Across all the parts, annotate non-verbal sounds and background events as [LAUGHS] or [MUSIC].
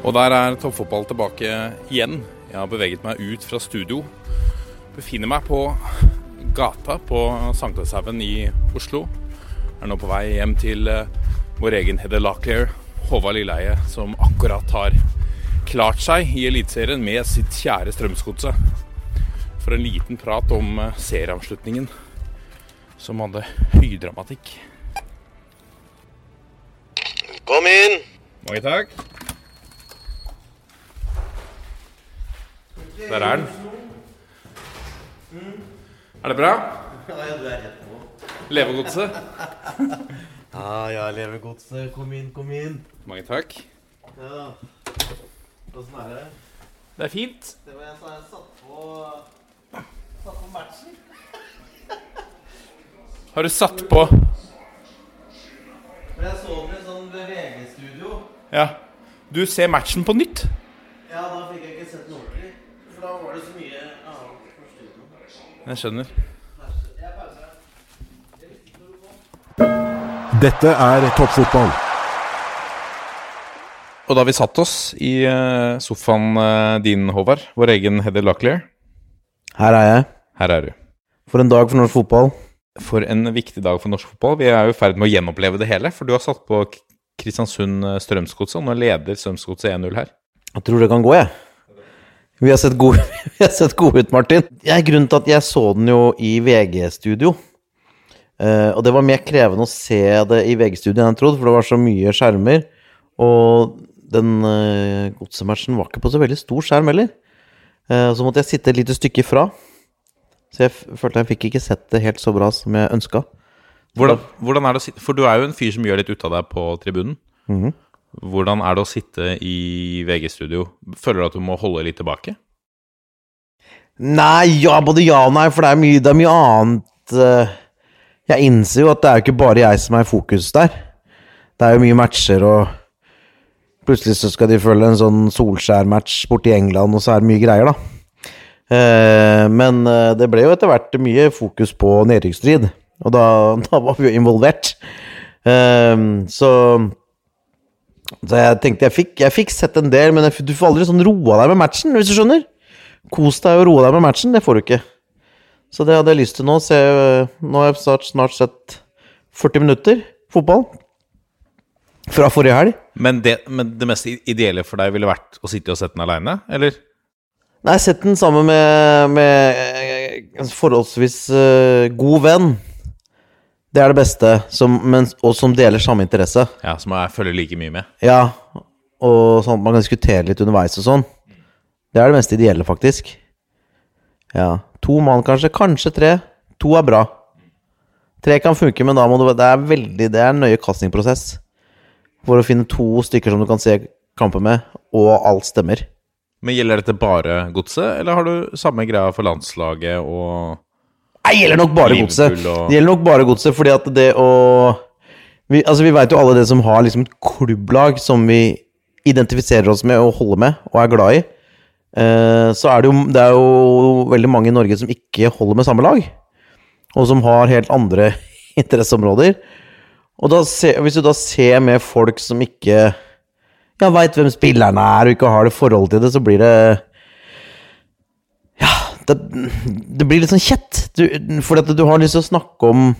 Og der er toppfotball tilbake igjen. Jeg har beveget meg ut fra studio. Befinner meg på gata på Sankthanshaugen i Oslo. Er nå på vei hjem til eh, vår egen Heather Locklear, Håvard Lilleheie, som akkurat har klart seg i Eliteserien med sitt kjære Strømsgodset. For en liten prat om eh, serieavslutningen, som hadde høydramatikk. Kom inn! Mange takk. Der er den. Er det bra? Ja, du er rett på. Levegodset. [LAUGHS] Ja, ja, levegodset. Kom inn, kom inn. Mange takk. Ja. Åssen er det? Det er fint. Det var jeg sa jeg satt på Satt på matchen. [LAUGHS] Har du satt på Men jeg så den i sånn VG-studio. Ja. Du ser matchen på nytt? Ja, da fikk jeg ikke sett den ordentlig. For da var det så mye annet forstyrrende. Jeg skjønner. Dette er toppfotball. Og da har vi satt oss i eh, sofaen eh, din, Håvard, vår egen Heather Locklear. Her er jeg. Her er du. For en dag for norsk fotball. For en viktig dag for norsk fotball. Vi er jo i ferd med å gjenoppleve det hele. For du har satt på Kristiansund eh, Strømsgodset, og nå leder Strømsgodset 1-0 her. Jeg tror det kan gå, jeg. Vi har sett gode, [LAUGHS] vi har sett gode ut, Martin. Jeg, grunnen til at jeg så den jo i VG-studio. Eh, og det var mer krevende å se det i VG-studio enn jeg trodde, for det var så mye skjermer. Og den uh, godsematchen var ikke på så veldig stor skjerm heller. Eh, så måtte jeg sitte et lite stykke ifra. Så jeg følte jeg fikk ikke sett det helt så bra som jeg ønska. Hvordan, hvordan er det å sitte For du er jo en fyr som gjør litt ut av deg på tribunen. Mhm. Hvordan er det å sitte i VG-studio? Føler du at du må holde litt tilbake? Nei, ja, både ja og nei, for det er mye, det er mye annet eh, Jeg innser jo at det er jo ikke bare jeg som er i fokus der. Det er jo mye matcher, og plutselig så skal de følge en sånn Solskjær-match borti England, og så er det mye greier, da. Eh, men eh, det ble jo etter hvert mye fokus på nedrykksstrid, og da, [LAUGHS] da var vi jo involvert. Så så jeg tenkte jeg fikk, jeg fikk sett en del, men jeg, du får aldri sånn roa deg med matchen, hvis du skjønner. Kos deg og roa deg med matchen, det får du ikke. Så det hadde jeg lyst til nå. Se, nå har jeg snart, snart sett 40 minutter fotball. Fra forrige helg. Men det, men det mest ideelle for deg ville vært å sitte og sette den aleine, eller? Nei, sett den sammen med, med eh, en forholdsvis uh, god venn. Det er det beste, som, men, og som deler samme interesse. Ja, som jeg følger like mye med. Ja, og sånn at man kan diskutere litt underveis og sånn. Det er det mest ideelle, faktisk. Ja. To mann, kanskje. Kanskje tre. To er bra. Tre kan funke, men da må du Det er veldig Det er en nøye castingprosess for å finne to stykker som du kan se kamper med, og alt stemmer. Men gjelder dette bare godset, eller har du samme greia for landslaget og Nei, det gjelder nok bare godset. Det gjelder nok bare godset, fordi at det å vi, Altså, vi veit jo alle det som har liksom et klubblag som vi identifiserer oss med og holder med og er glad i. Uh, så er det jo Det er jo veldig mange i Norge som ikke holder med samme lag. Og som har helt andre [LAUGHS] interesseområder. Og da se, hvis du da ser med folk som ikke ja, veit hvem spillerne er, og ikke har det forholdet til det, så blir det det, det blir litt sånn kjett. Du, fordi at du har lyst til å snakke om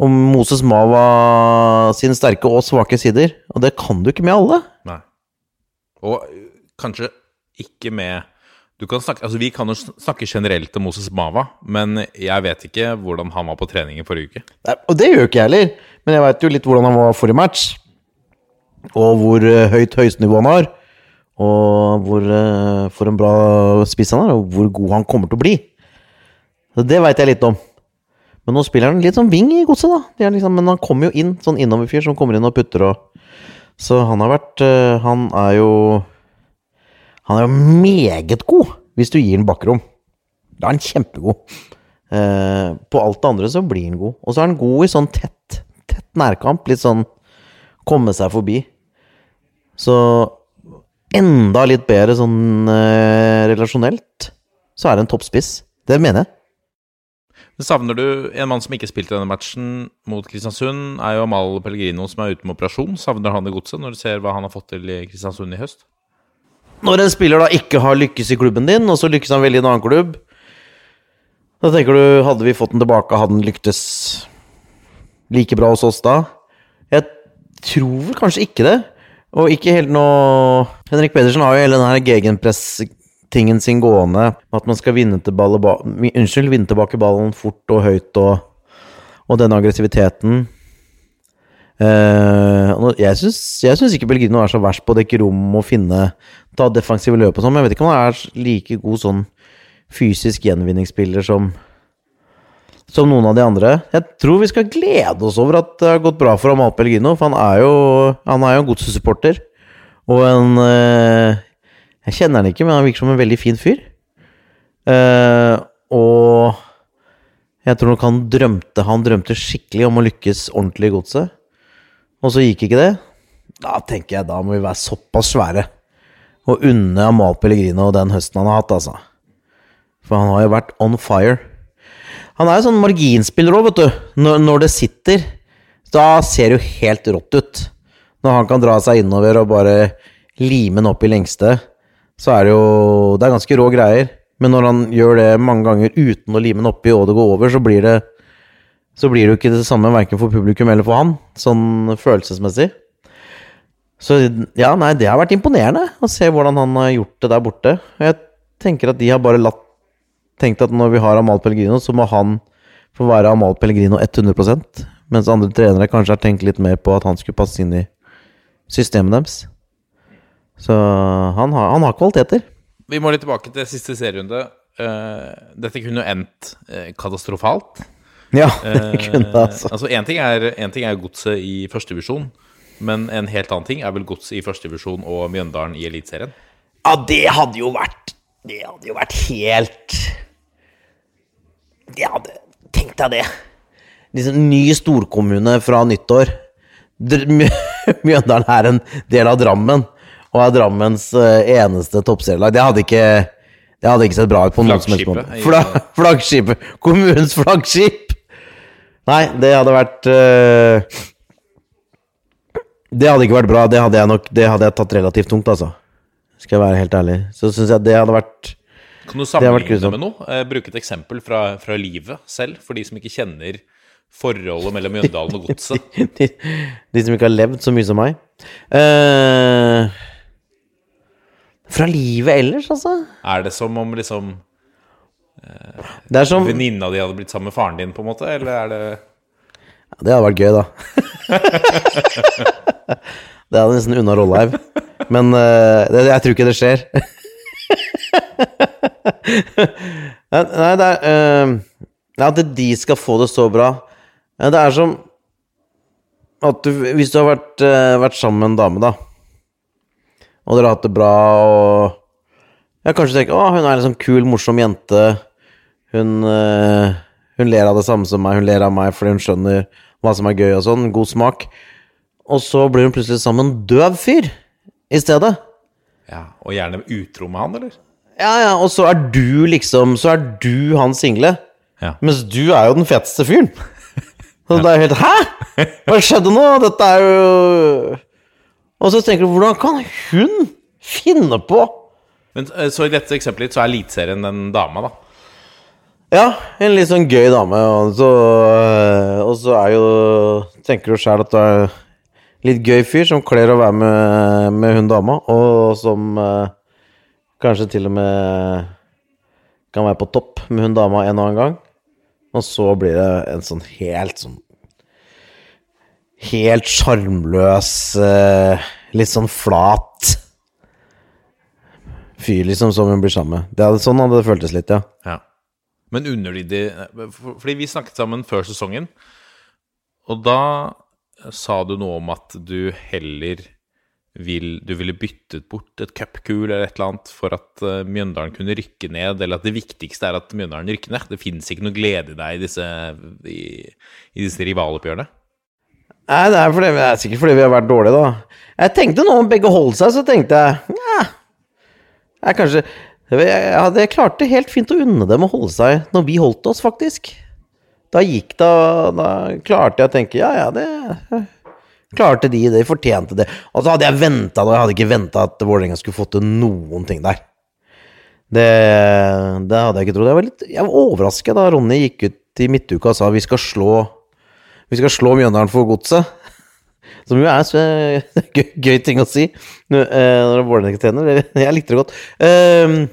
om Moses Mava sine sterke og svake sider. Og det kan du ikke med alle. Nei. Og kanskje ikke med du kan snakke, altså Vi kan jo snakke generelt om Moses Mava, men jeg vet ikke hvordan han var på trening i forrige uke. Nei, og det gjør ikke jeg heller. Men jeg veit jo litt hvordan han var forrige match. Og hvor eh, høyt høyestnivå han har. Og hvor eh, for en bra spiss han er, og hvor god han kommer til å bli. Så det veit jeg litt om. Men nå spiller han litt sånn wing i godset, da. Liksom, men han kommer jo inn, sånn innoverfyr som kommer inn og putter og Så han har vært eh, Han er jo Han er jo meget god hvis du gir han bakrom. Da er han kjempegod. Eh, på alt det andre så blir han god. Og så er han god i sånn tett, tett nærkamp. Litt sånn komme seg forbi. Så enda litt bedre sånn eh, relasjonelt, så er det en toppspiss. Det mener jeg. Men Savner du en mann som ikke spilte denne matchen mot Kristiansund? Er jo Amal Pellegrino som er ute med operasjon. Savner han det godset når du ser hva han har fått til i Kristiansund i høst? Når en spiller da ikke har lykkes i klubben din, og så lykkes han veldig i en annen klubb Da tenker du, hadde vi fått den tilbake, hadde den lyktes like bra hos oss da? Jeg tror vel kanskje ikke det. Og ikke helt noe Henrik Pedersen har jo hele den her gegenpress-tingen sin gående. At man skal vinne, til balle, ba, unnskyld, vinne tilbake ballen fort og høyt og, og denne aggressiviteten. Uh, jeg syns, ikke Belgrino er så verst på å dekke rom og finne Ta defensive løp og sånn, men jeg vet ikke om han er like god sånn fysisk gjenvinningsspiller som som noen av de andre. Jeg tror vi skal glede oss over at det har gått bra for Amal Pellegrino, for han er jo, han er jo en godssupporter. Og en eh, Jeg kjenner han ikke, men han virker som en veldig fin fyr. Eh, og jeg tror nok han drømte Han drømte skikkelig om å lykkes ordentlig i godset. Og så gikk ikke det. Da tenker jeg da må vi være såpass svære og unne Amal Pellegrino den høsten han har hatt, altså. For han har jo vært on fire. Han er jo sånn marginspiller òg, vet du. Når, når, det sitter, da ser det jo helt rått ut. Når han kan dra seg innover og bare lime den opp i lengste, så er det jo Det er ganske rå greier. Men når han gjør det mange ganger uten å lime den oppi og det går over, så blir det så blir det jo ikke det samme verken for publikum eller for han, sånn følelsesmessig. Så ja, nei, det har vært imponerende å se hvordan han har gjort det der borte. Jeg tenker at de har bare latt tenkt at når vi har Amal Pellegrino, så må han få være Amal Pellegrino 100% mens andre trenere kanskje har tenkt litt mer på at han skulle passe inn i systemet deres. Så han har, han har kvaliteter. Vi må litt tilbake til siste serierunde. Uh, dette kunne jo endt uh, katastrofalt. Ja, [LAUGHS] det kunne det, altså. Uh, altså Én ting er, en ting er godset i førstedivisjon, men en helt annen ting er vel godset i førstedivisjon og Mjøndalen i Eliteserien? Ja, det hadde jo vært Det hadde jo vært helt Ja, tenk deg det. Liksom ny storkommune fra nyttår. [LAUGHS] Mjøndalen er en del av Drammen, og er Drammens eneste toppserielag. Det hadde ikke det hadde ikke sett bra ut på noen som helst måte. Fla, [LAUGHS] flaggskipet! Kommunens flaggskip! Nei, det hadde vært uh, Det hadde ikke vært bra. Det hadde jeg nok Det hadde jeg tatt relativt tungt, altså. Skal jeg være helt ærlig. Så syns jeg det hadde vært Kan du sammenligne det med noe? Bruke et eksempel fra, fra, livet selv, for de som ikke kjenner forholdet mellom Mjøndalen og Godset? [LAUGHS] de, de, de, som ikke har levd så mye som meg? Uh, fra livet ellers, altså? Er det som om liksom uh, Det som Venninna di hadde blitt sammen med faren din, på en måte? Eller er det ja, Det hadde vært gøy, da. [LAUGHS] det hadde nesten unna Rollheim. Men uh, det, jeg tror ikke det skjer. [LAUGHS] Nei, det er uh, At de skal få det så bra Det er som at du, Hvis du har vært, uh, vært sammen med en dame, da og dere har hatt det bra, og jeg kanskje tenker å, hun er en sånn kul, morsom jente. Hun, øh, hun ler av det samme som meg, hun ler av meg fordi hun skjønner hva som er gøy og sånn. God smak. Og så blir hun plutselig sammen med en døv fyr i stedet. Ja, Og gjerne utro med han, eller? Ja, ja, og så er du liksom Så er du han single. Ja. Mens du er jo den feteste fyren. Så ja. det er helt Hæ?! Hva skjedde nå? Dette er jo og så tenker du, hvordan kan hun finne på Men Så i dette eksempelet så er Eliteserien den dama, da? Ja, en litt sånn gøy dame. Og så, og så er jo Tenker du sjæl at du er litt gøy fyr som kler å være med, med hun dama, og som eh, kanskje til og med kan være på topp med hun dama en og annen gang. Og så blir det en sånn helt sånn helt sjarmløs, eh, litt sånn flat fyr, liksom, som hun blir sammen med. Det hadde, sånn hadde det føltes litt, ja. ja. Men underlydig Fordi vi snakket sammen før sesongen, og da sa du noe om at du heller vil, du ville byttet bort et cupkul eller et eller annet for at eh, Mjøndalen kunne rykke ned, eller at det viktigste er at Mjøndalen rykker ned. Det fins ikke noe glede i deg i disse, i, i disse rivaloppgjørene. Nei, det er, fordi, det er sikkert fordi vi har vært dårlige, da. Jeg tenkte nå om begge holdt seg, så tenkte jeg ja, jeg kanskje jeg, jeg, jeg klarte helt fint å unne dem å holde seg når vi holdt oss, faktisk. Da gikk det Da klarte jeg å tenke ja, ja, det klarte de, de fortjente det. Og så hadde jeg venta, og jeg hadde ikke venta at Vålerenga skulle få til noen ting der. Det, det hadde jeg ikke trodd. Jeg var, litt, var overrasket da Ronny gikk ut i midtuka og sa vi skal slå vi skal slå Mjøndalen for godset. [LAUGHS] Som jo er så [LAUGHS] gøy, gøy ting å si eh, når Vålerenga trener. Jeg likte det godt. Ehm,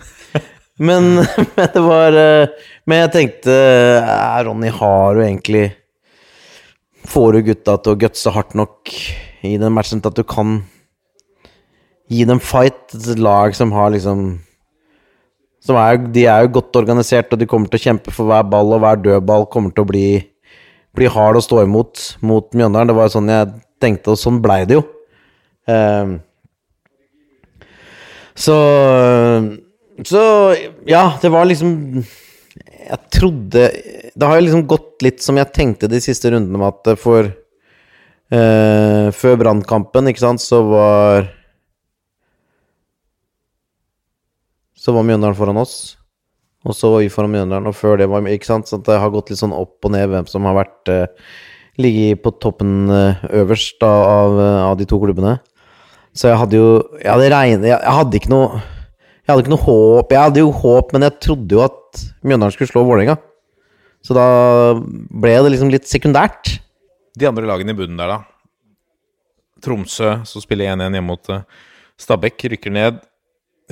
men, [LAUGHS] men det var eh, Men jeg tenkte Ronny har jo egentlig Får du gutta til å gutse hardt nok i den matchen til at du kan gi dem fight? Et lag som har liksom som er, De er jo godt organisert, og de kommer til å kjempe for hver ball, og hver dødball kommer til å bli bli hard å stå imot mot Mjøndalen. Det var jo sånn jeg tenkte, og sånn blei det jo. Um, så Så ja, det var liksom Jeg trodde Det har jo liksom gått litt som jeg tenkte de siste rundene med at for eh, Før brannkampen, ikke sant, så var Så var Mjøndalen foran oss. Og så var vi foran Mjøndalen, og før det var Ikke sant? Så det har gått litt sånn opp og ned hvem som har vært eh, Ligget på toppen eh, øverst da, av, eh, av de to klubbene. Så jeg hadde jo Jeg hadde regnet jeg, jeg hadde ikke noe Jeg hadde ikke noe håp Jeg hadde jo håp, men jeg trodde jo at Mjøndalen skulle slå Vålerenga. Så da ble det liksom litt sekundært. De andre lagene i bunnen der, da. Tromsø, som spiller 1-1 hjemme mot eh, Stabæk, rykker ned.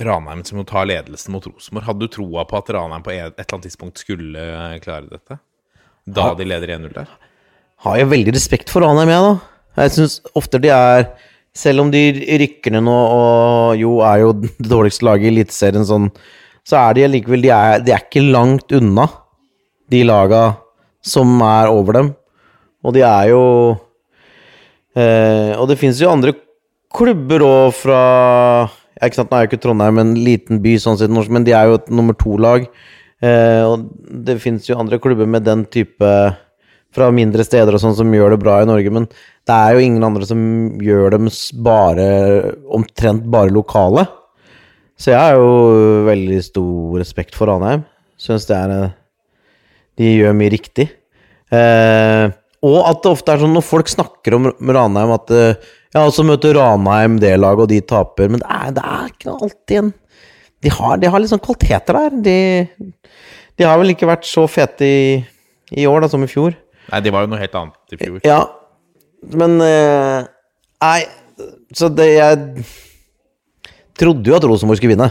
Ranheim som må ta ledelsen mot Rosenborg. Hadde du troa på at Ranheim på et eller annet tidspunkt skulle eh, klare dette? Da de leder 1-0 der? Har jeg veldig respekt for Ranheim, jeg, da. Jeg syns ofte de er Selv om de rykker ned nå og jo er jo [LAUGHS] det dårligste laget i Eliteserien sånn, så er de allikevel de de er ikke langt unna de laga som er over dem. Og de er jo eh, Og det fins jo andre klubber òg fra ja, ikke sant, Nå er jo ikke Trondheim en liten by, sånn sett, men de er jo et nummer to-lag. Eh, og det fins jo andre klubber med den type fra mindre steder og sånn som gjør det bra i Norge, men det er jo ingen andre som gjør dem bare omtrent bare lokale. Så jeg har jo veldig stor respekt for Ranheim. Syns det er eh, De gjør mye riktig. Eh, og at det ofte er sånn når folk snakker om Ranheim at eh, Ja, og så møter Ranheim det laget, og de taper. Men det er, det er ikke alltid en de har, de har litt sånn kvaliteter der. De, de har vel ikke vært så fete i, i år da, som i fjor. Nei, det var jo noe helt annet i fjor. Ja, men eh, Nei, så det Jeg trodde jo at Rosenborg skulle vinne.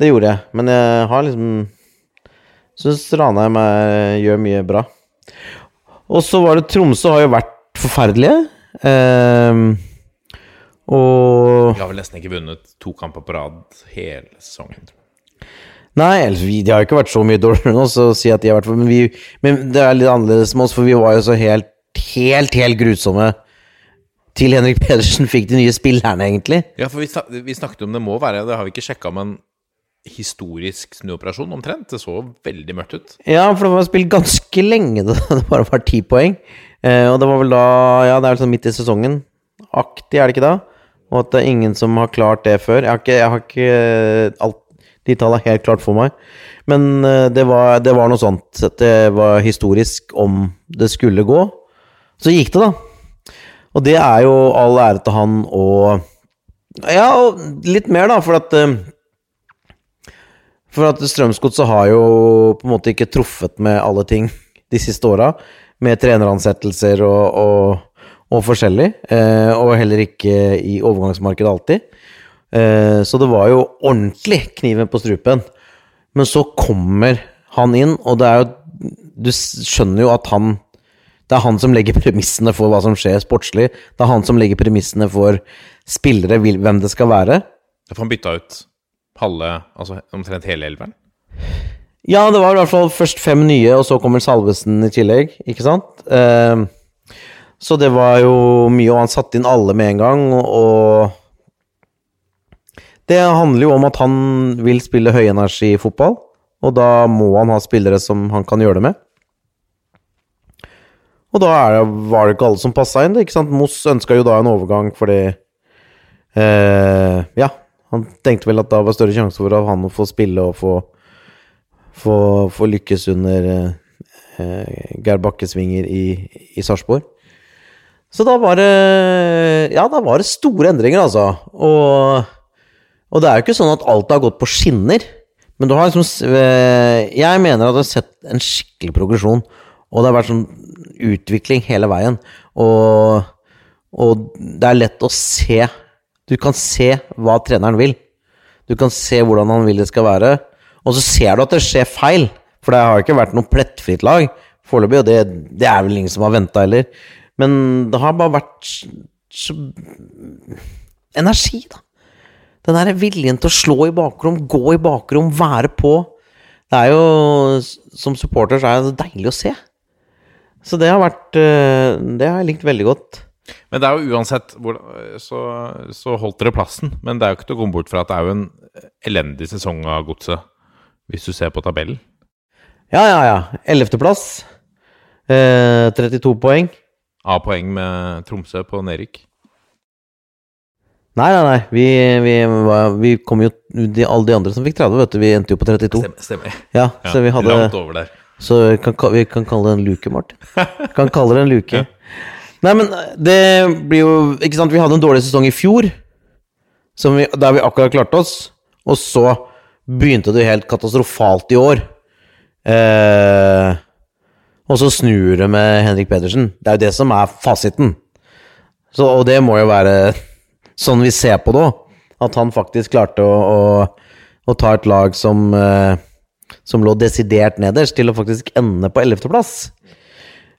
Det gjorde jeg, men jeg har liksom Syns Ranheim gjør mye bra. Og så var det Tromsø har jo vært forferdelige. Eh, og De har vel nesten ikke vunnet to kamper på rad hele sesongen. Nei, de har jo ikke vært så mye dårligere nå, så å si at de har vært men, vi, men det er litt annerledes med oss, for vi var jo så helt, helt, helt grusomme til Henrik Pedersen fikk de nye spillerne, egentlig. Ja, for vi, snak vi snakket om det må være, det har vi ikke sjekka, men historisk snuoperasjon omtrent. Det så veldig mørkt ut. Ja, for det var spilt ganske lenge [LAUGHS] da det bare var ti poeng. Eh, og det var vel da Ja, det er vel sånn midt i sesongen. Aktig, er det ikke da? Og at det er ingen som har klart det før. Jeg har ikke, jeg har ikke eh, alt, de tallene helt klart for meg. Men eh, det var, det var noe sånt. Det var historisk om det skulle gå. Så gikk det, da. Og det er jo all ære til han og Ja, og litt mer, da, for at eh, for at Strømsgodset har jo på en måte ikke truffet med alle ting de siste åra, med treneransettelser og, og, og forskjellig, eh, og heller ikke i overgangsmarkedet alltid. Eh, så det var jo ordentlig kniven på strupen. Men så kommer han inn, og det er jo Du skjønner jo at han Det er han som legger premissene for hva som skjer sportslig. Det er han som legger premissene for spillere, hvem det skal være. For han bytta ut halve, altså omtrent hele elveren. Ja, det var i hvert fall først fem nye, og så kommer Salvesen i tillegg, ikke sant? Eh, så det var jo mye, og han satte inn alle med en gang, og Det handler jo om at han vil spille høyenergifotball, og da må han ha spillere som han kan gjøre det med. Og da det, var det ikke alle som passa inn. ikke sant? Moss ønska jo da en overgang fordi eh, Ja, han tenkte vel at da var større sjanse for han å få spille og få, få, få lykkes under eh, Geir Bakkesvinger i, i Sarpsborg. Så da var det Ja, da var det store endringer, altså. Og, og det er jo ikke sånn at alt har gått på skinner. Men du har liksom eh, Jeg mener at du har sett en skikkelig progresjon. Og det har vært sånn utvikling hele veien. Og, og det er lett å se Du kan se hva treneren vil. Du kan se hvordan han vil det skal være. Og så ser du at det skjer feil. For det har ikke vært noe plettfritt lag foreløpig, og det, det er vel ingen som har venta heller. Men det har bare vært så, Energi, da. Den derre viljen til å slå i bakrom, gå i bakrom, være på. Det er jo Som supporter så er det deilig å se. Så det har vært eh, Det har jeg likt veldig godt. Men det er jo uansett så, så holdt dere plassen. Men det er jo ikke til å komme bort fra at det er jo en elendig sesong av godset, hvis du ser på tabellen. Ja, ja, ja. Ellevteplass. Eh, 32 poeng. A-poeng med Tromsø på nedrykk. Nei, nei, nei. Vi, vi, var- vi kom jo de, Alle de andre som fikk 30, vet du, vi endte jo på 32. Stemmer. stemmer. Ja, så vi hadde Langt over der. Så vi kan, vi kan kalle det en luke, Martin. Kan kalle det en luke. [LAUGHS] Nei, men det blir jo Ikke sant, vi hadde en dårlig sesong i fjor, som vi, der vi akkurat klarte oss, og så begynte det helt katastrofalt i år. Eh, og så snur det med Henrik Pedersen. Det er jo det som er fasiten. Så, og det må jo være sånn vi ser på det òg. At han faktisk klarte å, å, å ta et lag som eh, som lå desidert nederst, til å faktisk ende på ellevteplass,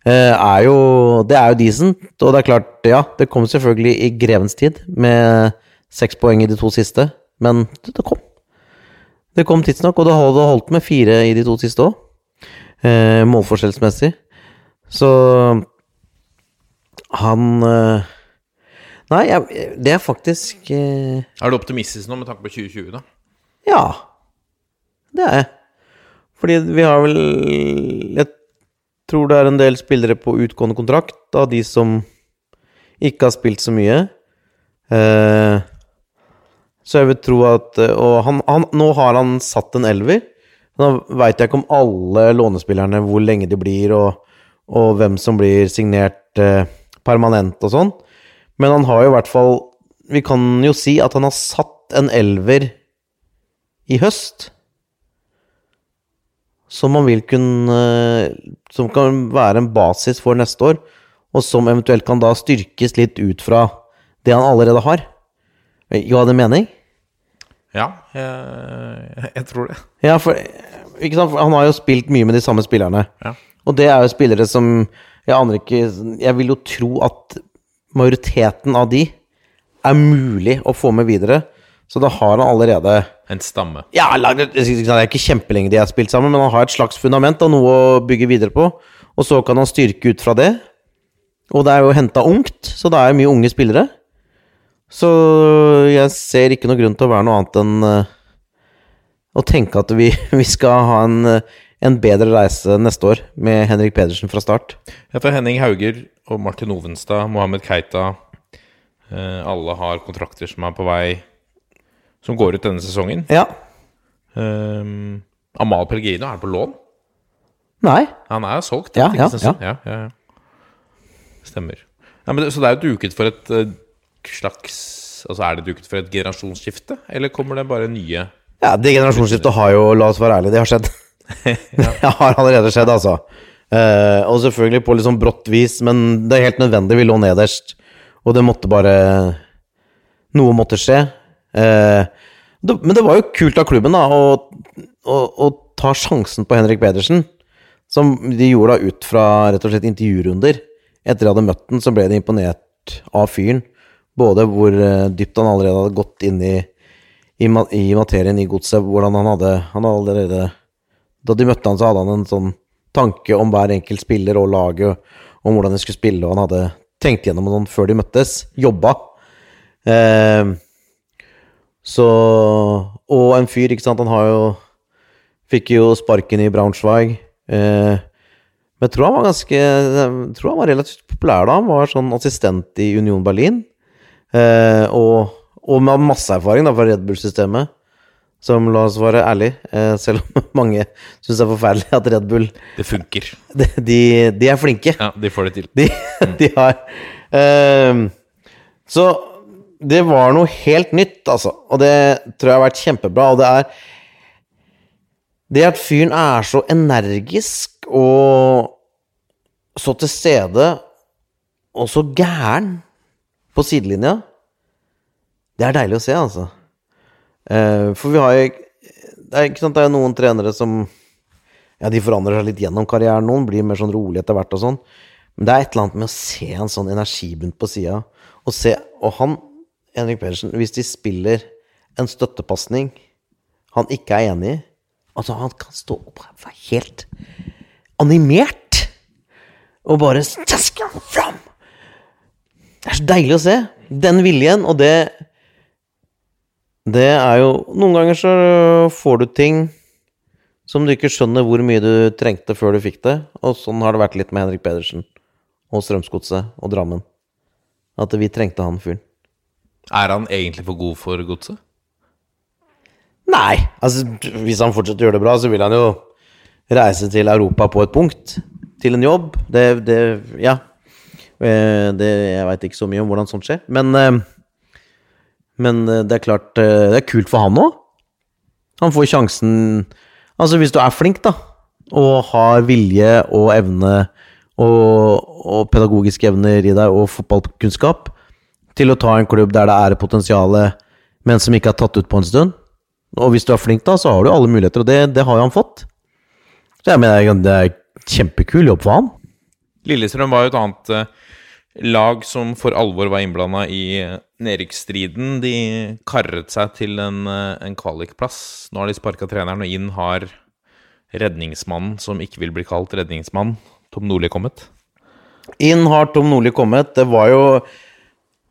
eh, er jo Det er jo decent. Og det er klart, ja, det kom selvfølgelig i grevens tid, med seks poeng i de to siste, men det, kom. Det kom tidsnok, og det holdt med fire i de to siste òg, eh, målforskjellsmessig. Så han eh, Nei, jeg, det er faktisk eh, Er du optimistisk nå med tanke på 2020, da? Ja, det er jeg. Fordi vi har vel Jeg tror det er en del spillere på utgående kontrakt av de som ikke har spilt så mye. Eh, så jeg vil tro at Og han, han, nå har han satt en elver. Nå veit jeg ikke om alle lånespillerne hvor lenge de blir, og, og hvem som blir signert eh, permanent og sånn. Men han har jo i hvert fall Vi kan jo si at han har satt en elver i høst som man vil kunne Som kan være en basis for neste år, og som eventuelt kan da styrkes litt ut fra det han allerede har. Ga det mening? Ja, jeg, jeg tror det. Ja, for? Han har jo spilt mye med de samme spillerne. Ja. Og det er jo spillere som Jeg aner ikke Jeg vil jo tro at majoriteten av de er mulig å få med videre. Så da har han allerede En stamme. Ja, det er ikke kjempelenge de har spilt sammen, men han har et slags fundament og noe å bygge videre på. Og så kan han styrke ut fra det. Og det er jo henta ungt, så det er mye unge spillere. Så jeg ser ikke noen grunn til å være noe annet enn eh, å tenke at vi, [LAUGHS] vi skal ha en, eh, en bedre reise neste år med Henrik Pedersen fra start. Ja, for Henning Hauger og Martin Ovenstad, Mohammed Keita eh, Alle har kontrakter som er på vei Som går ut denne sesongen. Ja. Um, Amal Pellegrino er på lån. Nei. Han er solgt. Ja, ja, ja, ja, ja. Stemmer. Ja, men det, så det er jo duket for et eh, slags Altså Er det duket for et generasjonsskifte, eller kommer det bare nye Ja, det generasjonsskiftet har jo, la oss være ærlige, det har skjedd. Det [LAUGHS] har allerede skjedd, altså. Uh, og selvfølgelig på litt sånn brått vis, men det er helt nødvendig. Vi lå nederst, og det måtte bare Noe måtte skje. Uh, det, men det var jo kult av klubben da, å, å, å ta sjansen på Henrik Pedersen, som de gjorde da ut fra rett og slett intervjurunder. Etter de hadde møtt den, så ble de imponert av fyren. Både hvor eh, dypt han allerede hadde gått inn i, i, i materien i godset, hvordan han hadde Han hadde allerede Da de møtte han, så hadde han en sånn tanke om hver enkelt spiller og laget, om hvordan de skulle spille, og han hadde tenkt gjennom noen før de møttes. Jobba. Eh, så Og en fyr, ikke sant, han har jo Fikk jo sparken i Braunschweig. Eh, men jeg tror han var ganske Jeg tror han var relativt populær da. Han var sånn assistent i Union Berlin. Eh, og, og med masse erfaring da fra Red Bull-systemet. Som la oss være ærlig, eh, selv om [LAUGHS] mange syns det er forferdelig at Red Bull Det funker. [LAUGHS] De, de, er flinke. Ja, de får det til. De, [LAUGHS] de har Ehm, Så det var noe helt nytt, altså. Og det tror jeg har vært kjempebra. Og det er Det at fyren er så energisk og så til stede og så gæren på sidelinja, det er deilig å se, altså. Eh, for vi har jo det er, ikke sant, det er noen trenere som Ja, de forandrer seg litt gjennom karrieren. Noen blir mer sånn rolig etter hvert og sånn. Men det er et eller annet med å se en sånn energibunt på sida. Og se Og han, Henrik Pedersen, hvis de spiller en støttepasning han ikke er enig i Altså, han kan stå opp og være helt animert. Og bare tjaske fram! Det er så deilig å se. Den viljen, og det Det er jo Noen ganger så får du ting som du ikke skjønner hvor mye du trengte før du fikk det. Og sånn har det vært litt med Henrik Pedersen og Strømsgodset og Drammen. At vi trengte han fyren. Er han egentlig for god for godset? Nei, altså hvis han fortsetter å gjøre det bra, så vil han jo reise til Europa på et punkt. Til en jobb. Det, det Ja. Eh, Det, jeg veit ikke så mye om hvordan sånt skjer. Men, eh, men eh, det er klart eh, Det er kult for han òg. Han får sjansen Altså, hvis du er flink, da, og har vilje og evne og, og pedagogiske evner i deg, og fotballkunnskap, til å ta en klubb der det er potensial, men som ikke er tatt ut på en stund Og hvis du er flink, da, så har du alle muligheter, og det, det har jo han fått. Så jeg mener, det er kjempekul jobb for han. Lillestrøm var jo et annet eh, lag som for alvor var innblanda i nedrykksstriden. De karret seg til en, eh, en kvalikplass. Nå har de sparka treneren, og inn har redningsmannen som ikke vil bli kalt redningsmann, Tom Nordli, kommet. Inn har Tom Nordli kommet. Det var jo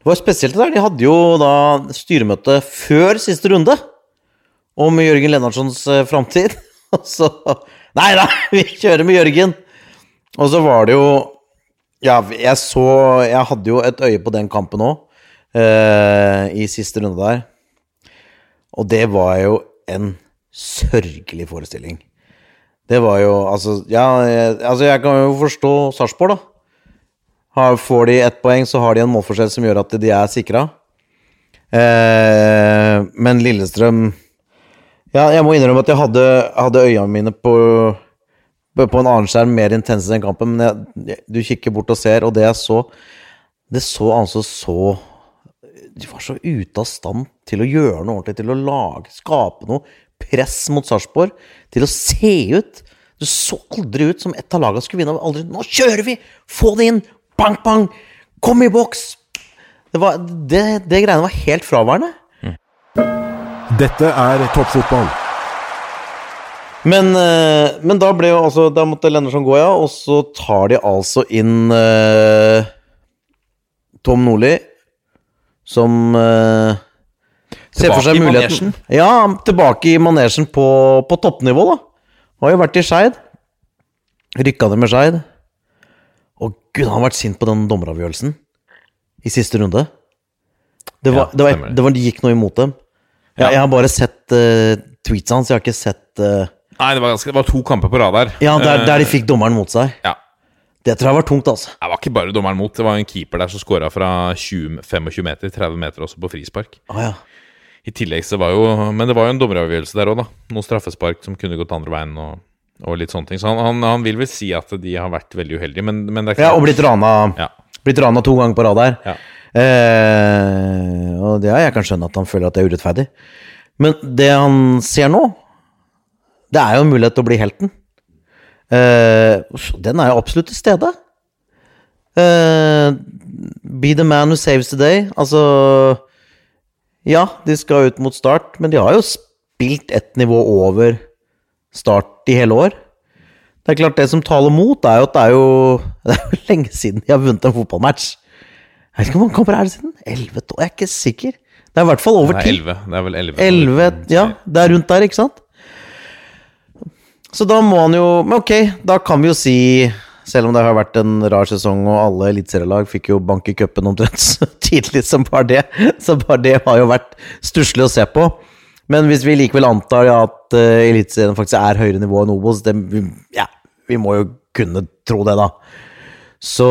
Det var spesielt det der. De hadde jo da styremøte før siste runde om Jørgen Lennartsons eh, framtid. [LAUGHS] Og så Nei da, [LAUGHS] vi kjører med Jørgen! Og så var det jo Ja, jeg så Jeg hadde jo et øye på den kampen òg, uh, i siste runde der. Og det var jo en sørgelig forestilling. Det var jo Altså, ja, jeg, altså jeg kan jo forstå Sarpsborg, da. Har, får de ett poeng, så har de en målforskjell som gjør at de er sikra. Uh, men Lillestrøm Ja, jeg må innrømme at jeg hadde, hadde øynene mine på, på en annen skjerm mer intense den kampen, men jeg, du kikker bort og ser, og det jeg så Det så altså så De var så ute av stand til å gjøre noe ordentlig, til å lage, skape noe press mot Sarpsborg, til å se ut Det så aldri ut som ett av lagene skulle vinne. Aldri, 'Nå kjører vi! Få det inn! Bang, bang! Kom i boks!' Det, var, det, det greiene var helt fraværende. Dette er toppfotball. Men, eh, men da ble jo altså Da måtte Lennerson gå, ja. Og så tar de altså inn uh, Tom Nordli, som uh, ser for seg muligheten Ja, tilbake i manesjen på, på toppnivå, da. Har jo vært i Skeid. Rykka det med Skeid. Og gud, han har vært sint på den dommeravgjørelsen i siste runde. Det, var, Ja, det, var, det. var, det gikk noe imot dem. Jeg, Ja. jeg har bare sett uh, tweetsa hans, jeg har ikke sett eh, Nei, det var, ganske, det var to kamper på rad der. Ja, der, Eh, der de fikk dommeren mot seg. ja. Det tror jeg var tungt, altså. Det var ikke bare dommeren mot. Det var en keeper der som skåra fra 20, 25 meter, 30 meter også på frispark. Ah, ja. I tillegg så var jo Men det var jo en dommeravgjørelse der òg, da. Noen straffespark som kunne gått andre veien, og, og litt sånne ting. Så han, han, han vil vel si at de har vært veldig uheldige, men, men det er ja, og blitt rana, Ja. blitt rana to ganger på rad der. Ja. Eh, og det, jeg kan skjønne at han føler at det er urettferdig. Men det han ser nå, det er jo en mulighet til å bli helten. Eh, den er jo absolutt til stede. Eh, be the man who saves the day. Altså Ja, de skal ut mot start, men de har jo spilt ett nivå over start i hele år. Det er klart, det som taler mot, er jo at det er jo, [LAUGHS] det er jo lenge siden de har vunnet en fotballmatch. Jeg vet ikke hvor mange kamper er det siden? Elleve? Jeg er ikke sikker. Det er i hvert fall over er ti. Det er vel. Elleve, ja. Det er rundt der, ikke sant? Så da må han jo Men ok, da kan vi jo si selv om det har vært en rar sesong, og alle eliteserielag fikk jo bank i cupen omtrent [LAUGHS] så tidlig som bare det, så bare det har jo vært stusslig å se på. Men hvis vi likevel antar ja, at uh, Eliteserien faktisk er høyere nivå enn Obos, det, vi- ja, vi må jo kunne tro det, da. Så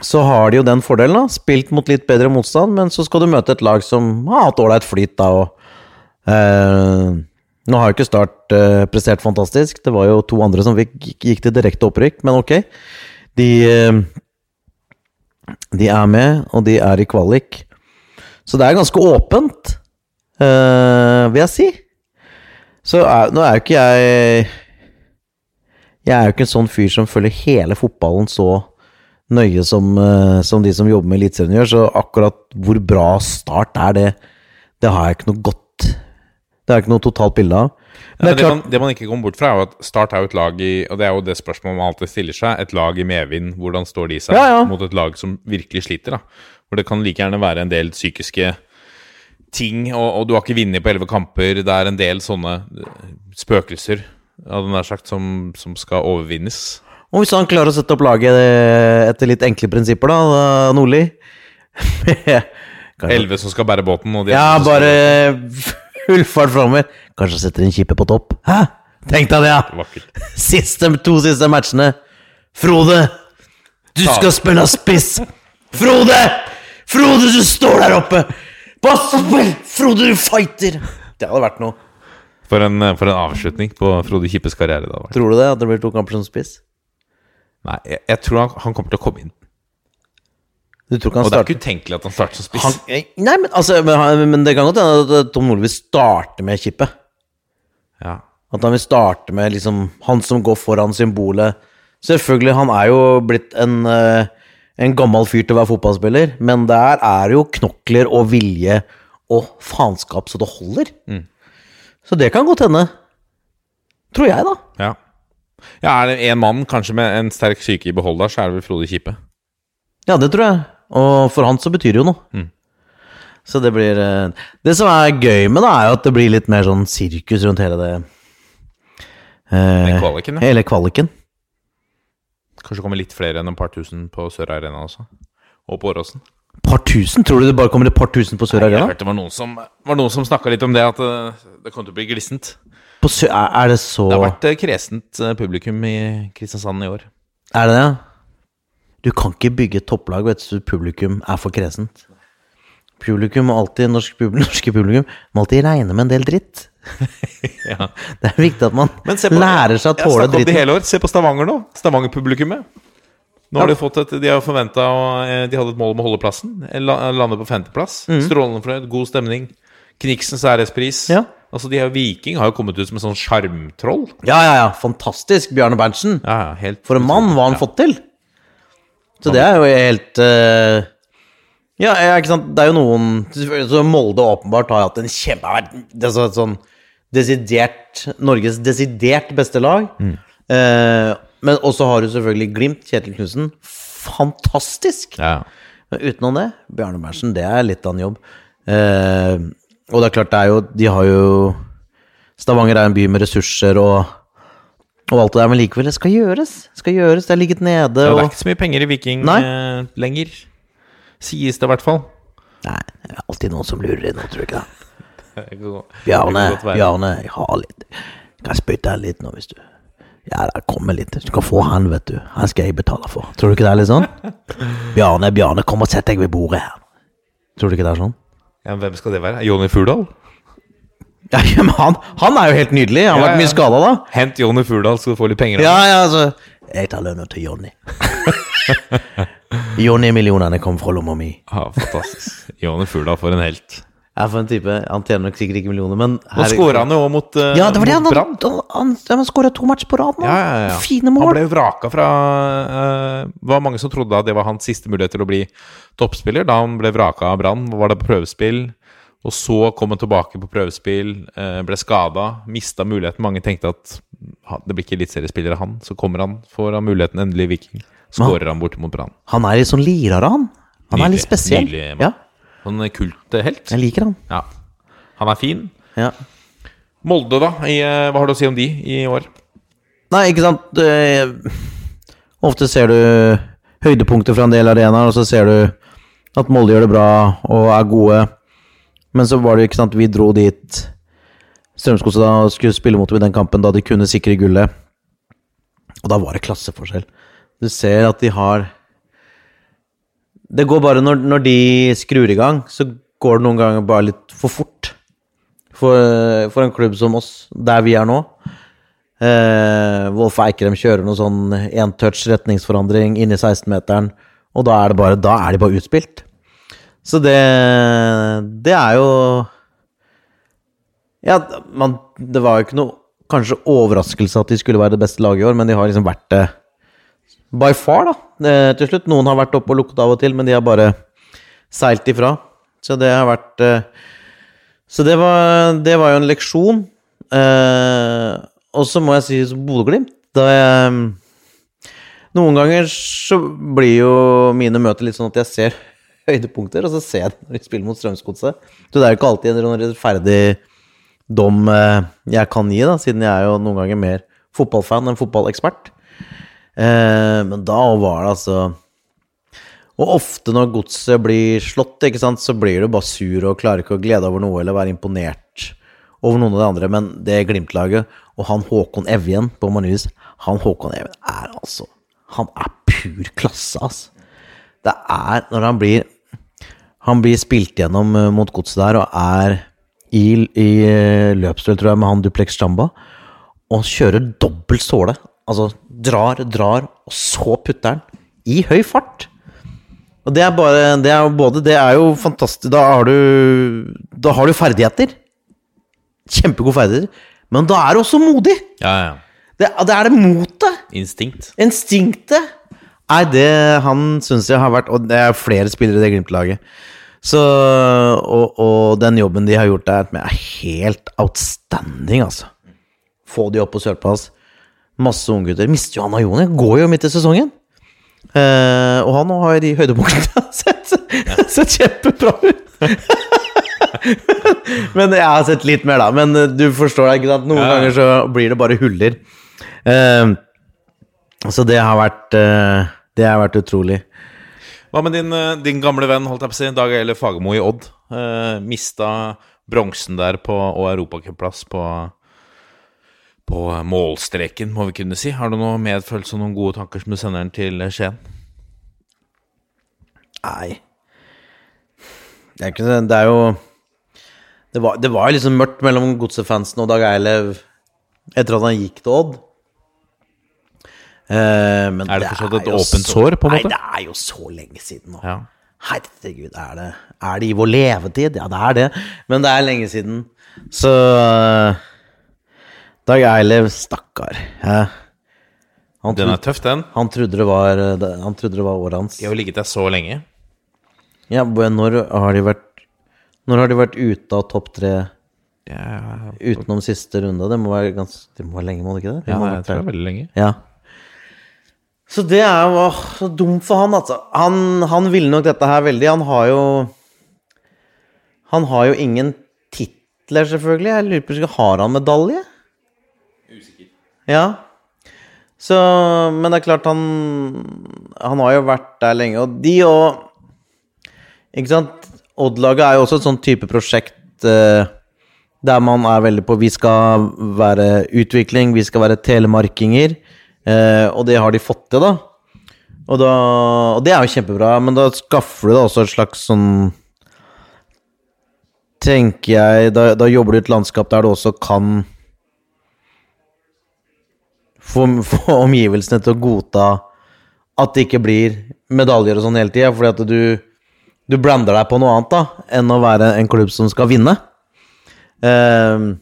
så har de jo den fordelen, da. Spilt mot litt bedre motstand, men så skal du møte et lag som har hatt ålreit flyt, da, og eh, Nå har jo ikke Start eh, prestert fantastisk. Det var jo to andre som fikk, gikk til direkte opprykk, men ok. De eh, De er med, og de er i kvalik. Så det er ganske åpent, eh, vil jeg si. Så er, nå er jo ikke jeg Jeg er jo ikke en sånn fyr som følger hele fotballen så nøye som, eh, som de som jobber med Eliteserien gjør, så akkurat hvor bra Start er, det, det har jeg ikke noe godt Det er ikke noe totalt bilde av. Ja, det det, er man, det man ikke kommer bort fra, er jo at Start er jo et lag i Og det er jo det spørsmålet man alltid stiller seg. Et lag i medvind, hvordan står de seg Ja, ja. mot et lag som virkelig sliter? da Hvor det kan like gjerne være en del psykiske ting, og, og du har ikke vunnet på elleve kamper. Det er en del sånne eh, spøkelser, sagt, som, som skal overvinnes. Og hvis han klarer å sette opp laget eh, etter litt enkle prinsipper, da, Nordli [LAUGHS] Elleve som skal bære båten, og de Ja, bare skal- [LAUGHS] full fart framover. Kanskje setter en kippe på topp. Hæ? Tenk deg det, ja! [LAUGHS] Siste, to siste matchene. Frode, du skal spille spiss! Frode! Frode, du står der oppe! Bare spill! Frode, du fighter! Det hadde vært noe. For en, for en avslutning på Frode Kippes karriere. Da. Tror du det? At det blir to kamper som spiss? Nei, jeg, jeg tror han, han kommer til å komme inn. Du tror ikke han Og det er ikke utenkelig at han starter som spiss. han, Nei, men, altså, men, men det kan godt hende at Tom Nordli vil starte med kippet. Ja. At han vil starte med liksom han som går foran symbolet. Selvfølgelig, han er jo blitt en, eh, en gammel fyr til å være fotballspiller, men der er det jo knokler og vilje og faenskap så det holder. Så det kan godt hende. Tror jeg, da. Ja. ja, er det én mann kanskje med en sterk syke i behold der, så er det vel Frode Kippe. Ja, det tror jeg. Og for han så betyr det jo noe. Mm. Så det blir eh, Det som er gøy med det, er jo at det blir litt mer sånn sirkus rundt hele det eh, kvaliken, ja. Hele kvaliken. Kanskje kommer litt flere enn et par tusen på Sør Arena også. Og på Åråsen. Par tusen? Tror du det bare kommer et par tusen på Sør Arena? Jeg hørte det var noen som, var noen som snakka litt om det, at det, det kom til å bli glissent. På Sør, er, det så Det har vært eh, kresent eh, publikum i Kristiansand i år. Er det det? Du kan ikke bygge et topplag du, publikum er for kresent. Publikum alltid, norsk pub, [LAUGHS] norske publikum må alltid regne med en del dritt. [LAUGHS] Ja. Det er viktig at man lærer seg å tåle dritt det hele år. Se på Stavanger nå. Stavanger-publikummet. Nå har De fått et, de har forventa De hadde et mål om å holde plassen. Lande på femteplass. Strålende fornøyd, god stemning. Kniksens ærespris. Mm. Ja. Altså, de her Viking har jo kommet ut som en sånn sjarmtroll. Ja, ja, ja. Fantastisk, Bjarne Berntsen. Ja, ja, helt For en mann, hva han Ja. fått til? Så det er jo helt uh, Ja, ikke sant. Det er jo noen Så Molde åpenbart har hatt en kjempe Det er så, sånn desidert Norges desidert beste lag. Eh, men også har du selvfølgelig Glimt, Kjetil Knutsen. Fantastisk! Ja. Men utenom det, Bjarne Berntsen, det er litt av en jobb. Uh, og det er klart, det er jo De har jo Stavanger er en by med ressurser og og alt det der, men likevel, det skal gjøres. Skal gjøres, det har ligget nede. Det er Og... ikke så mye penger i Viking Nei. eh, lenger. Sies det i hvert fall. Nei, det er alltid noen som lurer inn tror du ikke [LAUGHS] det? Bjarne. Bjarne, jeg har litt Jeg kan spytte her litt nå, hvis du Ja, det kommer litt. Du kan få han, vet du. Han skal jeg betale for. Tror du ikke det er litt sånn? [LAUGHS] Bjarne, Bjarne, kom og sett deg ved bordet her. Tror du ikke det er sånn? Ja, men hvem skal det være? Jonny Furdal? Ja, [LAUGHS] men han, han er jo helt nydelig. Han har Ja, vært mye skada, da. Hent Jonny Furdal, så du får litt penger. Ja, ja, altså Jeg tar lønna til Jonny. [LAUGHS] Jonny-millionene kom fra lomma mi. Ja, fantastisk. Jonny Furdal for en helt. Ja, for en type Han tjener nok sikkert ikke millioner, men Nå skåra han jo også mot, uh, Ja, det var det han mot han, Brann. Han, han, skåra to matcher på rad nå. Ja, ja, ja. Fine Han ble vraka fra uh, var mange som trodde at det var hans siste mulighet til å bli toppspiller. Da han ble vraka av Brann, var det på prøvespill. Og så kom han tilbake på prøvespill, eh, ble skada, mista muligheten. Mange tenkte at det blir ikke eliteseriespiller av han. Så kommer han, får han muligheten endelig i Viking. Skårer han borte mot Brann. Han er litt sånn lirare, han. Han er litt Nydelig, spesiell. nydelig mann. Ja, Sånn kulthelt. jeg liker han. Ja. Han er fin. Ja. Molde, da? I, eh, hva har du å si om de i år? Nei, ikke sant Eh, Ofte ser du høydepunkter fra en del arenaer, og så ser du at Molde gjør det bra og er gode. Men så var det jo ikke sant, vi dro dit Strømskog skulle spille mot dem i den kampen da de kunne sikre gullet. Og da var det klasseforskjell. Du ser at de har Det går bare når, når de skrur i gang, så går det noen ganger bare litt for fort. For, for en klubb som oss, der vi er nå. Eh, Wolf Eikrem kjører noe sånn én touch retningsforandring inn i 16-meteren, og da er, bare, da er de bare utspilt. Så det Det er jo Ja, man, det var jo ikke noe kanskje overraskelse at de skulle være det beste laget i år, men de har liksom vært det by far, da. Eh, til slutt. Noen har vært oppe og lukket av og til, men de har bare seilt ifra. Så det har vært eh, Så det var, det var jo en leksjon. Eh, og så må jeg si Bodø-Glimt Da jeg Noen ganger så blir jo mine møter litt sånn at jeg ser høydepunkter, og så ser jeg det når de spiller mot Strømsgodset. Så det er jo ikke alltid en rettferdig dom eh, jeg kan gi, da, siden jeg er jo noen ganger mer fotballfan enn fotballekspert. Eh, men da var det altså Og ofte når godset blir slått, ikke sant, så blir du bare sur og klarer ikke å glede over noe eller være imponert over noen av de andre. Men det Glimt-laget, og han Håkon Evjen på Marius Han Håkon Evjen er altså Han er pur klasse, altså. Det er når han blir Han blir spilt gjennom eh, mot godset der og er i, i eh, løpsduell, tror jeg, med han Duplex Jamba, og kjører dobbelt såle. Altså drar, drar, og så putter han. I høy fart. Og det er bare Det er jo både Det er jo fantastisk Da har du Da har du ferdigheter. Kjempegode ferdigheter. Men da er du også modig. Ja, ja. Det, det er det motet. Instinkt. Instinktet. Nei, det han syns jeg har vært Og det er flere spillere i det Glimt-laget. Så og, og den jobben de har gjort der, er helt outstanding, altså. Få de opp på sølvplass. Masse unggutter. Mister jo av Joni. Går jo midt i sesongen. Eh, og han har i de høydepunktene [LAUGHS] sett, sett kjempebra ut. [LAUGHS] Men jeg har sett litt mer, da. Men eh, du forstår ikke sant? Noen Ja. ganger så blir det bare huller. Eh, så det har vært eh, Det har vært utrolig. Hva med din, eh, din gamle venn, holdt jeg på å si, Dag Eile Fagermo i Odd? Eh, mista bronsen der på, og europacupplass på, på målstreken, må vi kunne si. Har du noe medfølelse og noen gode tanker som du sender den til Skien? Nei Det er ikke det. Er jo Det var, det var liksom mørkt mellom godsefansen og Dag Eilev etter at han gikk til Odd. Eh, men Er det fortsatt et åpent så- sår, på en måte? Nei, det er jo så lenge siden nå. Ja. Herregud, er det, er det i vår levetid? Ja, det er det. Men det er lenge siden. Så eh, Dag Eilev, stakkar. eh, han, Den er trodde, tøff, den. han, trodde det var, eh, han trodde det var året hans. De har jo ligget der så lenge. Ja, når har de vært Når har de vært ute av topp tre Ja, utenom siste runde? Det må være, ganske, det må være lenge, må det ikke det? De ja jeg tror det er veldig lenge. Ja. Så det er jo åh, så dumt for han, altså. Han, han ville nok dette her veldig. Han har jo Han har jo ingen titler, selvfølgelig. Jeg lurer på Har han medalje? Usikker. Ja. Så Men det er klart, han Han har jo vært der lenge, og de og Ikke sant? Odd-laget er jo også et sånn type prosjekt eh, der man er veldig på Vi skal være utvikling, vi skal være telemarkinger. Eh, og det har de fått til, da. Og, da. og det er jo kjempebra, men da skaffer du da også et slags sånn Tenker jeg Da, da jobber du i et landskap der du også kan få, [LAUGHS] få omgivelsene til å godta at det ikke blir medaljer og sånn hele tida, fordi at du du blander deg på noe annet da enn å være en klubb som skal vinne. Um,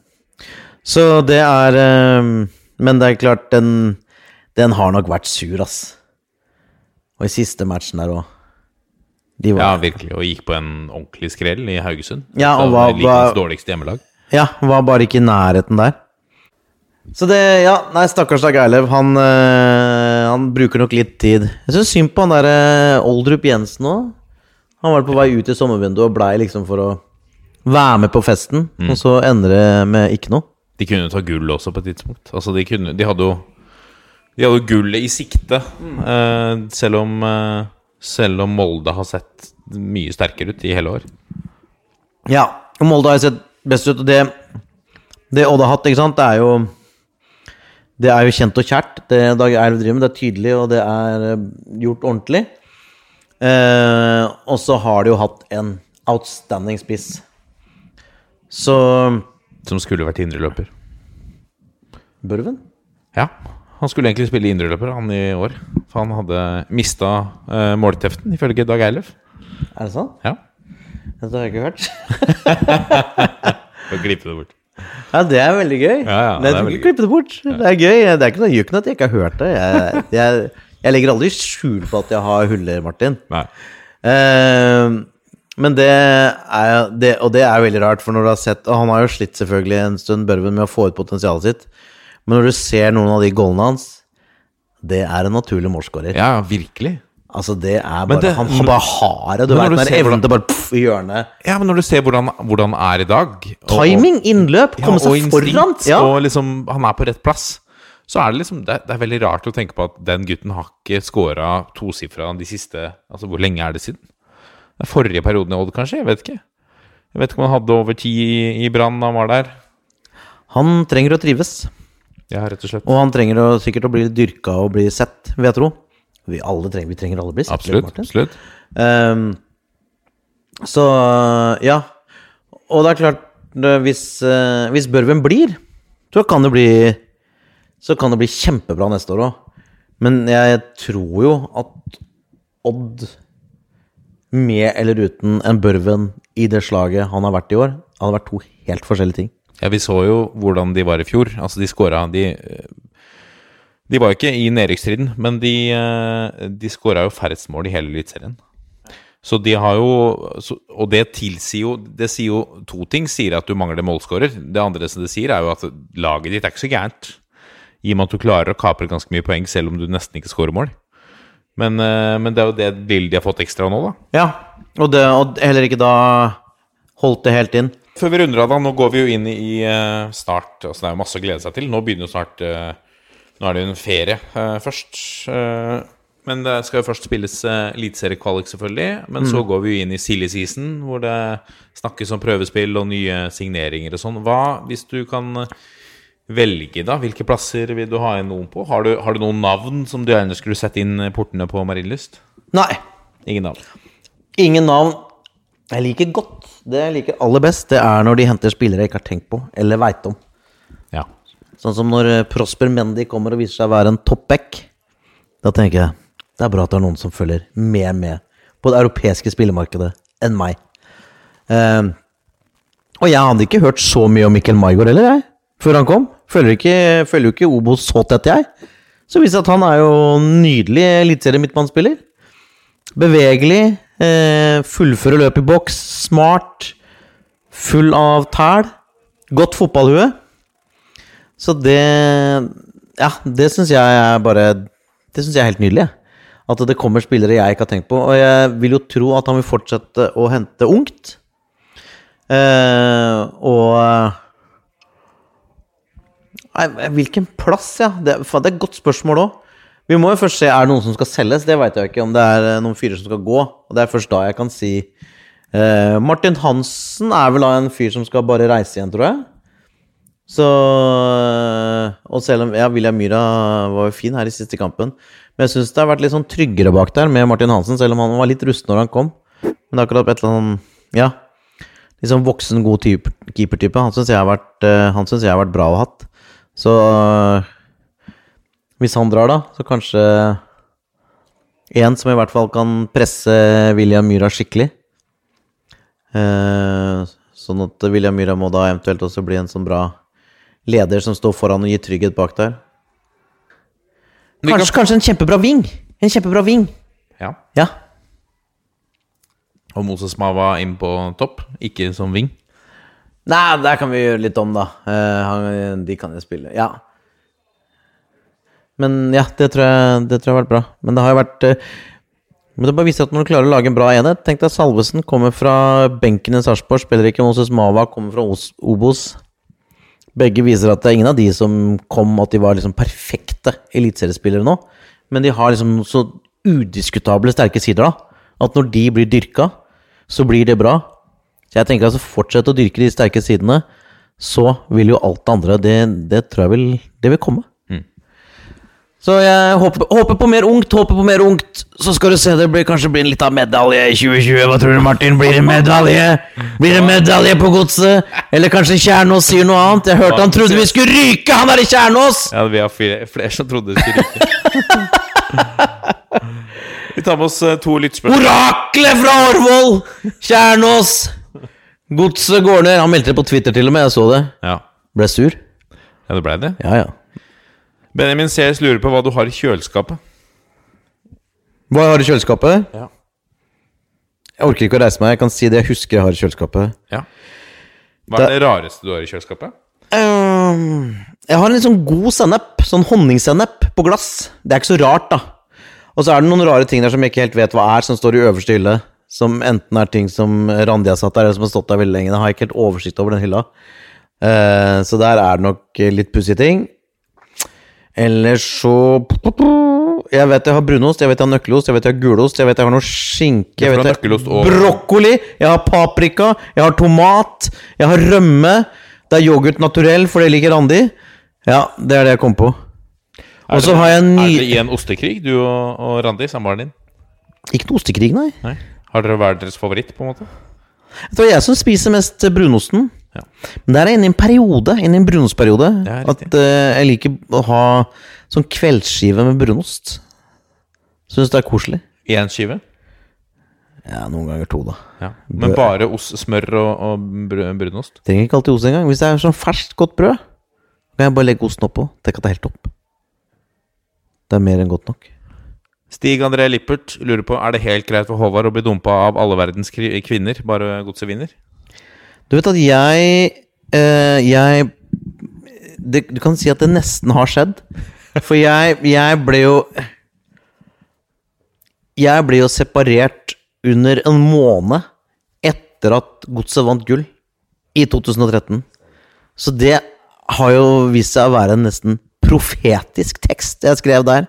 så det er um, Men det er klart, den, den har nok vært sur, ass. Og i siste matchen der òg. De Ja, virkelig. Og gikk på en ordentlig skrell i Haugesund. Ja, og var, var dårligste hjemmelag. ja, var bare ikke i nærheten der. Så det Ja, nei, stakkars Dag Eilev. Han, øh, han bruker nok litt tid. Jeg syns synd på han derre Oldrup Jensen òg. Han var på vei ut i sommervinduet og blei liksom for å være med på festen, og så ender det med ikke noe. De kunne ta gull også på et tidspunkt. Altså, de, kunne, de hadde jo De hadde gullet i sikte, eh, selv om eh, Selv om Molde har sett mye sterkere ut i hele år. Ja, og Molde har sett best ut, og det Det Odd har hatt, ikke sant, det er jo Det er jo kjent og kjært, det Dag Eilev driver med. Det er tydelig, og det er eh, gjort ordentlig. Eh, og så har de jo hatt en outstanding spiss. Så Som skulle vært indreløper. Børven? Ja, han skulle egentlig spille indreløper han i år. For han hadde mista uh, målteften, ifølge Dag Eilef. Er det sant? Ja. Dette har jeg ikke hørt. Får klippe det bort. Ja, det er veldig gøy. Ja, ja, det det er veldig klippe det bort. Det er gøy. Det er ikke noe, noe at jeg ikke har hørt det. Jeg, jeg, jeg legger aldri skjul på at jeg har huller, Martin. Nei. Uh, men det er det, Og det er veldig rart, for når du har sett Og han har jo slitt selvfølgelig en stund, Børven, med å få ut potensialet sitt. Men når du ser noen av de goalene hans Det er en naturlig målskårer. Ja, virkelig. Altså, det er bare det- han, har bare har det. Du når vet den evnen til bare pff, i hjørnet. Ja, men når du ser hvordan, hvordan han er i dag og- Timing, innløp, Ja, komme og seg foran. Ja. Og liksom, han er på rett plass. Så er det liksom Det, det er veldig rart å tenke på at den gutten har ikke scora tosifra de siste Altså, hvor lenge er det siden? Er forrige perioden i Odd, kanskje? Jeg vet ikke. Jeg vet ikke om han hadde over ti i, i Brann da han var der. Han trenger å trives. Ja, rett og slett. Og han trenger å, sikkert å bli dyrka og bli sett, vil jeg tro. Vi alle trenger, vi trenger alle å bli sett. Absolutt. Absolutt. Um, så ja. Og det er klart, hvis, eh, hvis Børven blir, så kan det bli Så kan det bli kjempebra neste år òg. Men jeg tror jo at Odd, med eller uten en Børven i det slaget han har vært i år, hadde vært to helt forskjellige ting. Ja, vi så jo hvordan de var i fjor. Altså, de skåra De, de var jo ikke i nedrykksstriden, men de, eh, de skåra jo færrest mål i hele Eliteserien. Så de har jo Og det tilsier jo Det sier jo to ting. Sier at du mangler målskårer. Det andre som det sier, er jo at laget ditt er ikke så gærent. I og med at du klarer å kapre ganske mye poeng selv om du nesten ikke skårer mål. Men, eh, men det er jo det lille de har fått ekstra nå, da. Ja, og, det, og heller ikke da holdt det helt inn. Før vi runder av, da. Nå går vi jo inn i Start, snart Altså, det er jo masse å glede seg til. Nå begynner jo snart eh, Nå er det jo en ferie eh, først. eh, men det skal jo først spilles uh, eliteseriekvalik, selvfølgelig. Men så går vi jo inn i silly season, hvor det snakkes om prøvespill og nye signeringer og sånn. Hva, hvis du kan eh, velge, da? Hvilke plasser vil du ha inn noen på? Har du, har du noen navn som du gjerne skulle sette inn eh, portene på Marienlyst? Nei, Ingen navn. ingen navn. Jeg liker godt, det jeg liker aller best, det er når de henter spillere jeg ikke har tenkt på, eller veit om. Ja. Sånn som når eh, Prosper Mendy kommer og viser seg å være en toppback. Da tenker jeg det er bra at det er noen som følger mer med på det europeiske spillemarkedet enn meg. Um, og jeg hadde ikke hørt så mye om Mikkel Maigard heller, jeg, før han kom. Følger, ikke, følger jo ikke Obos så tett, jeg. Så viser det at han er jo nydelig eliteserie-midtbanespiller. Bevegelig, eh, fullføre løp i boks, smart, full av tæl. Godt fotballhue. Så det Ja, det syns jeg er bare Det syns jeg er helt nydelig. At det kommer spillere jeg ikke har tenkt på. Og jeg vil jo tro at han vil fortsette å hente ungt. Eh, og Nei, hvilken plass, ja? Det, det er et godt spørsmål òg. Vi må jo først se er det noen som skal selges. Det veit jeg ikke om det er eh, noen fyrer som skal gå. Og det er først da jeg kan si eh, Martin Hansen er vel da en fyr som skal bare reise igjen, tror jeg. Så Og selv om Ja, William Myhra var jo fin her i siste kampen. Men jeg syns det har vært litt sånn tryggere bak der med Martin Hansen, selv om han var litt rusten når han kom. Men det er akkurat et eller annet Ja. Litt sånn voksen, god type, keepertype. Han syns jeg, eh, han synes jeg har vært bra å ha hatt. Så eh, hvis han drar, da, så kanskje en som i hvert fall kan presse William Myhra skikkelig. Eh, sånn at William Myhra må da eventuelt også bli en sånn bra leder som står foran og gir trygghet bak der. Kanskje, kanskje en kjempebra ving! En kjempebra ving. Ja. Ja. Og Moses Mava inn på topp, ikke som ving. Nei, der kan vi gjøre litt om, da. Eh, han, de kan jo spille. Ja. Men ja, det tror jeg, det tror jeg har vært bra. Men det har jo vært eh, Men det bare viser at når du klarer å lage en bra enhet Tenk deg Salvesen kommer fra benken i Sarpsborg, spiller ikke Moses Mava, kommer fra Os- Obos. Begge viser at det er ingen av de som kom at de var liksom perfekte eliteseriespillere nå. Men de har liksom så udiskutable sterke sider, da. At når de blir dyrka, så blir det bra. Så jeg tenker altså fortsett å dyrke de sterke sidene, så vil jo alt det andre Det, det tror jeg vil Det vil komme. Så jeg håper, håper på mer ungt, håper på mer ungt. Så skal du se, det blir kanskje blir en liten medalje i 2020. Hva tror du, Martin? Blir det medalje? Blir det medalje på godset? Eller kanskje Kjernås sier noe annet? Jeg hørte han trodde vi skulle ryke, han er i Kjernås! Ja, vi har flere, flere som trodde vi skulle ryke. [LAUGHS] vi tar med oss eh, to lyttspørsmål. Oraklet fra Årvoll! Kjernås! Godset går ned. Han meldte det på Twitter til og med, jeg så det. Ja. Ble sur. ja, det blei det. Ja, ja. Benjamin Sears lurer på hva du har i kjøleskapet. Hva har du i kjøleskapet? Ja. Jeg orker ikke å reise meg. Jeg kan si det jeg husker jeg har i kjøleskapet. Ja. Hva er det rareste du har i kjøleskapet? Um, jeg har en litt sånn god sennep. Sånn honningsennep på glass. Det er ikke så rart, da. Og så er det noen rare ting der som jeg ikke helt vet hva er, som står i øverste hylle. Som enten er ting som Randi har satt der, eller som har stått der veldig lenge. Jeg har ikke helt oversikt over den hylla. Uh, så der er det nok litt pussige ting. Ellers så Jeg vet jeg har brunost, jeg vet jeg har nøkkelost, jeg vet jeg har gulost, jeg vet jeg har noe skinke, jeg vet jeg har brokkoli, jeg har paprika, jeg har tomat, jeg har rømme. Det er yoghurt naturell, for det liker Randi. Ja, det er det jeg kom på. Og så har jeg ny... Er dere i en ostekrig, du og, og Randi, samboeren din? Ikke noe ostekrig, nei. Nei. Har dere hver deres favoritt, på en måte? Det var jeg som spiser mest brunosten. Ja. Men det er inne i en periode, inne i en brunostperiode, at eh, jeg liker å ha sånn kveldsskive med brunost. Syns det er koselig. Én skive? Ja, noen ganger to, da. Ja. Men bare os, smør og, og br- brunost? Trenger ikke alltid ost engang. Hvis det er sånn ferskt, godt brød, kan jeg bare legge osten oppå. Tenk at det er helt topp. Det er mer enn godt nok. Stig André Lippert lurer på Er det helt greit for Håvard å bli dumpa av alle verdens kvinner, bare godset vinner. Du vet at jeg eh, Jeg det, Du kan si at det nesten har skjedd. For jeg, jeg ble jo Jeg ble jo separert under en måned etter at Godset vant gull i 2013. Så det har jo vist seg å være en nesten profetisk tekst jeg skrev der.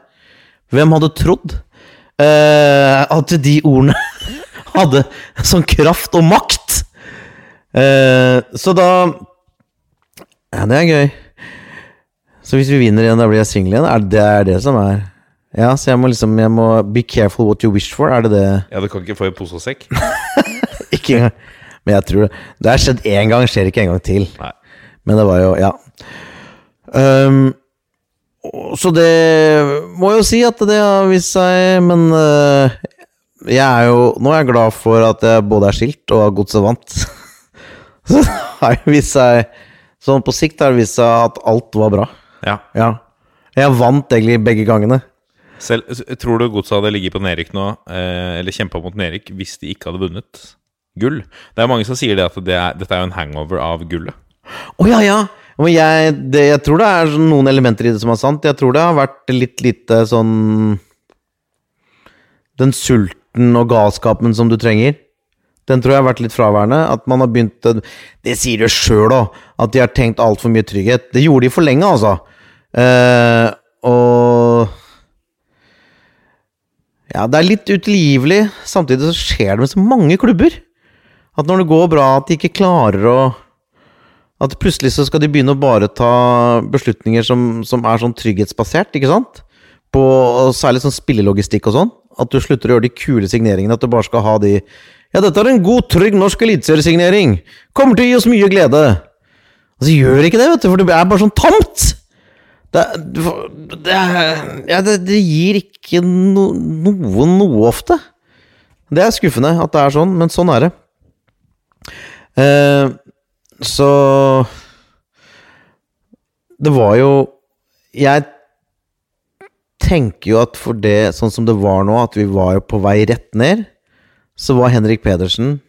Hvem hadde trodd eh, at de ordene [LAUGHS] hadde sånn kraft og makt? Eh, så da Ja, det er gøy. Så hvis vi vinner igjen, da blir jeg singel igjen? Er det, det er det som er Ja, så jeg må liksom Jeg må Be careful what you wish for, er det det? Ja, du kan ikke få i pose og sekk. [LAUGHS] Ikke engang. Men jeg tror det Det har skjedd én gang, skjer ikke en gang til. Nei. Men det var jo Ja. Um, så det må jo si at det har vist seg, men uh, jeg er jo Nå er jeg glad for at jeg både er skilt og har godset vant. [LAUGHS] så [LAUGHS] har det vist seg Sånn på sikt har det vist seg at alt var bra. Ja. Ja. Jeg vant egentlig begge gangene. Selv, tror du godset hadde ligget på nedrykk nå, eh, eller kjempa mot nedrykk, hvis de ikke hadde vunnet gull? Det er mange som sier det at det er, dette er jo en hangover av gullet. Å ja, ja! Men jeg, det, jeg tror det er sånn noen elementer i det som er sant. Jeg tror det har vært litt lite sånn Den sulten og galskapen som du trenger. Den tror jeg har vært litt fraværende. At man har begynt Det sier de sjøl òg, at de har tenkt altfor mye trygghet. Det gjorde de for lenge, altså. Eh, og Ja, det er litt utilgivelig. Samtidig så skjer det med så mange klubber. At når det går bra, at de ikke klarer å At plutselig så skal de begynne å bare ta beslutninger som, som er sånn trygghetsbasert, ikke sant? På særlig sånn spillelogistikk og sånn. At du slutter å gjøre de kule signeringene. At du bare skal ha de Ja, dette er en god, trygg norsk eliteseriesignering! Kommer til å gi oss mye glede! Og så gjør det ikke det, vet du, for det er bare sånn tamt! Det, det, ja, det, det gir ikke no, noen noe ofte. Det er skuffende at det er sånn, men sånn er det. Eh, så Det var jo Jeg tenker jo at for det, sånn som det var nå, at vi var jo på vei rett ned, så var Henrik Pedersen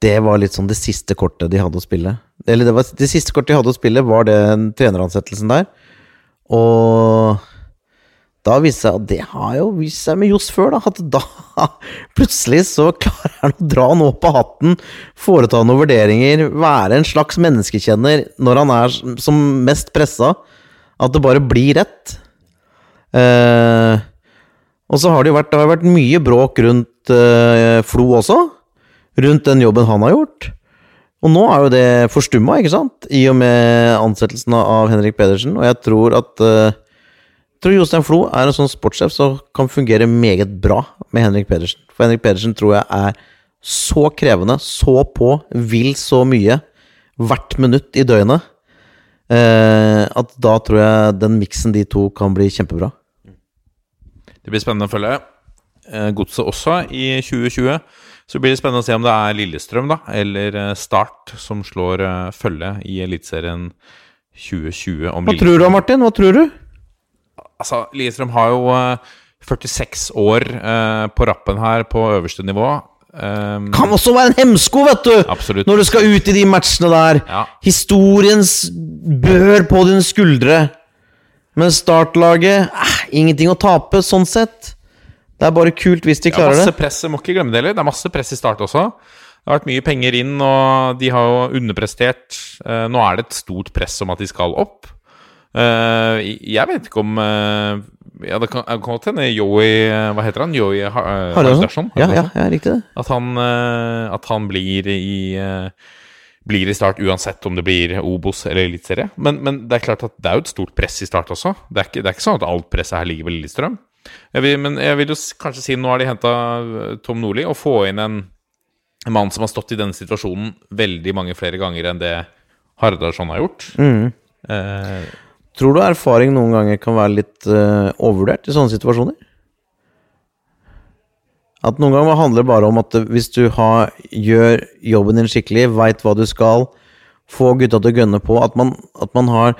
Det var litt sånn det siste kortet de hadde å spille. Eller det, var, det siste kortet de hadde å spille, var den treneransettelsen der. Og da viste seg, at det har jo vist seg med Johs før, da, at da [LAUGHS] plutselig så klarer han å dra noe på hatten, foreta noen vurderinger, være en slags menneskekjenner når han er som mest pressa. At det bare blir rett. Eh, og så har det jo vært, det har vært mye bråk rundt eh, Flo også. Rundt den jobben han har gjort. Og nå er jo det forstumma, ikke sant? I og med ansettelsen av Henrik Pedersen. Og jeg tror at uh, jeg tror Jostein Flo er en sånn sportssjef som kan fungere meget bra med Henrik Pedersen. For Henrik Pedersen tror jeg er så krevende, så på, vil så mye hvert minutt i døgnet. Uh, at da tror jeg den miksen de to kan bli kjempebra. Det blir spennende å følge. Eh, Godset også i 2020. Så blir det spennende å se om det er Lillestrøm da, eller eh, Start som slår eh, følge i Eliteserien 2020. Om Hva tror du, Martin? Hva tror du? Altså, Lillestrøm har jo eh, 46 år eh, på rappen her på øverste nivå. Um, Kan også være en hemsko, vet du! Absolutt. Når du skal ut i de matchene der. Ja. Historiens bør på dine skuldre. Men startlaget eh, Ingenting å tape, sånn sett. Det er bare kult hvis de Ja, klarer masse det. press, jeg må ikke glemme det heller. Det er masse press i start også. Det har vært mye penger inn, og de har jo underprestert. Eh, nå er det et stort press om at de skal opp. Eh, jeg vet ikke om eh, Ja, det kan, godt hende Joey Hva heter han? Joey Har- eh, Ja, ja, ja, riktig det. At han, at han blir i blir i start uansett om det blir Obos eller Eliteserie. Men, men det er klart at det er jo et stort press i start også. Det er ikke, det er ikke sånn at alt presset her ligger ved Lillestrøm. Jeg vil, men jeg vil jo kanskje si nå har de henta Tom Nordli, og få inn en, en mann som har stått i denne situasjonen veldig mange flere ganger enn det Hardarson har gjort. Eh, Tror du erfaring noen ganger kan være litt uh, overvurdert i sånne situasjoner? At noen ganger handler det bare om at hvis du har, gjør jobben din skikkelig, veit hva du skal, få gutta til å gønne på, at man, at man har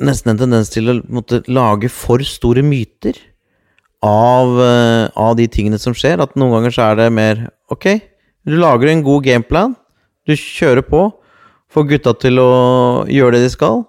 nesten en tendens til å måtte lage for store myter av, eh, av de tingene som skjer. At noen ganger så er det mer Ok, du lager en god gameplan, du kjører på, får gutta til å gjøre det de skal,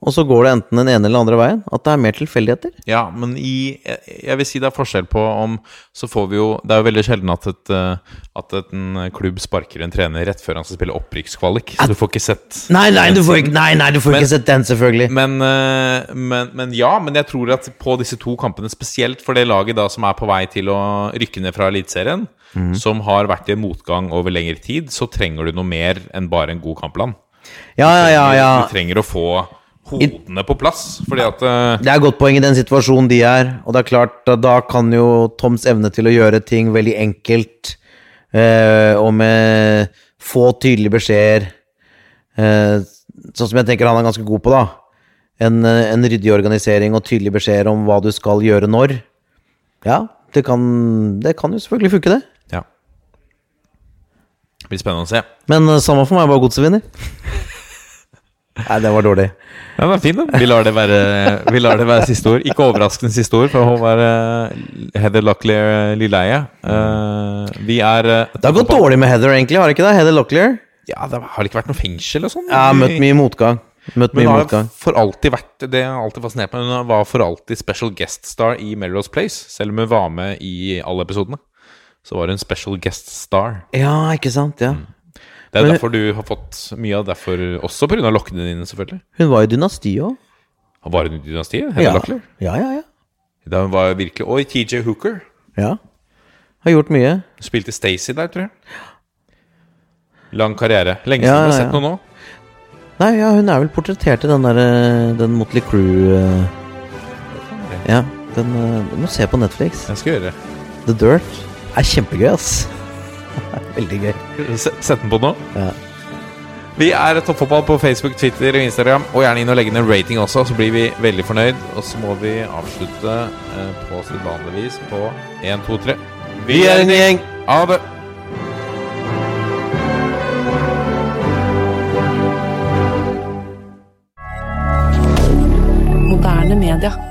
og så går det enten den ene eller andre veien. At det er mer tilfeldigheter. Ja, men i jeg- vil si det er forskjell på om Så får vi jo Det er jo veldig sjelden at, et, eh, at en klubb sparker en trener rett før han skal spille opprykkskvalik. Så du får ikke sett Nei, nei, du får ikke, nei, nei, du får Men- ikke sett den, selvfølgelig. men, eh, men, men ja, men jeg tror at på disse to kampene, spesielt for det laget da som er på vei til å rykke ned fra Eliteserien, som har vært i motgang over lengre tid, så trenger du noe mer enn bare en god kampplan. Ja, ja, ja, ja. Du trenger å få hodene på plass, fordi at eh, Det er et godt poeng i den situasjonen de er. Og det er klart, at da kan jo Toms evne til å gjøre ting veldig enkelt, eh, og med få tydelige beskjeder eh, Sånn som jeg tenker han er ganske god på, da. En, eh, en ryddig organisering og tydelige beskjeder om hva du skal gjøre når. Ja, det kan, det kan jo selvfølgelig funke, det. Ja. Det blir spennende å se. Men eh, samme for meg, bare godset vinner. [LAUGHS] Nei, det var dårlig. Ja, den var fin, da. Vi lar det være, vi lar det være siste ord. Ikke overraskende siste ord, for hun var uh, Heather Locklear Lilleheie. Eh, vi er Det har gått dårlig med Heather, egentlig, har det ikke det? Heather Locklear? Ja, det har ikke vært noe fengsel og sånn? Ja, møtt mye motgang. Møtt Men mye har motgang. for alltid vært Det har alltid fascinert meg. Hun var for alltid special guest star i Melrose Place. Selv om hun var med i alle episodene. Så var hun special guest star. Ja, ikke sant? Ja. Det er Men- derfor du har fått mye av derfor Også pga. lokkene dine, selvfølgelig. Hun var i Dynastiet òg. Han var i dynastiet? Ja. Locklear. ja, ja, ja. Da hun var virkelig Oi, TJ Hooker. ja. Har gjort mye. Spilte Stacey der, tror jeg. Lang karriere. Lenge Ja, siden du har sett ja. noe nå. Nei, ja, hun er vel portrettert i den derre Den Motley Crew eh, Ja, den eh, Du må se på Netflix. Jeg skal gjøre det. The Dirt er kjempegøy, ass. [LAUGHS] Veldig gøy. Sett den på nå. Ja. Vi er Toppfotball på Facebook, Twitter og Instagram. Og gjerne inn og legge ned rating også, så blir vi veldig fornøyd. Og så må vi avslutte eh, på sedvanlig vis på 1, 2, 3. Vi er en gjeng! Ha det! Moderne media.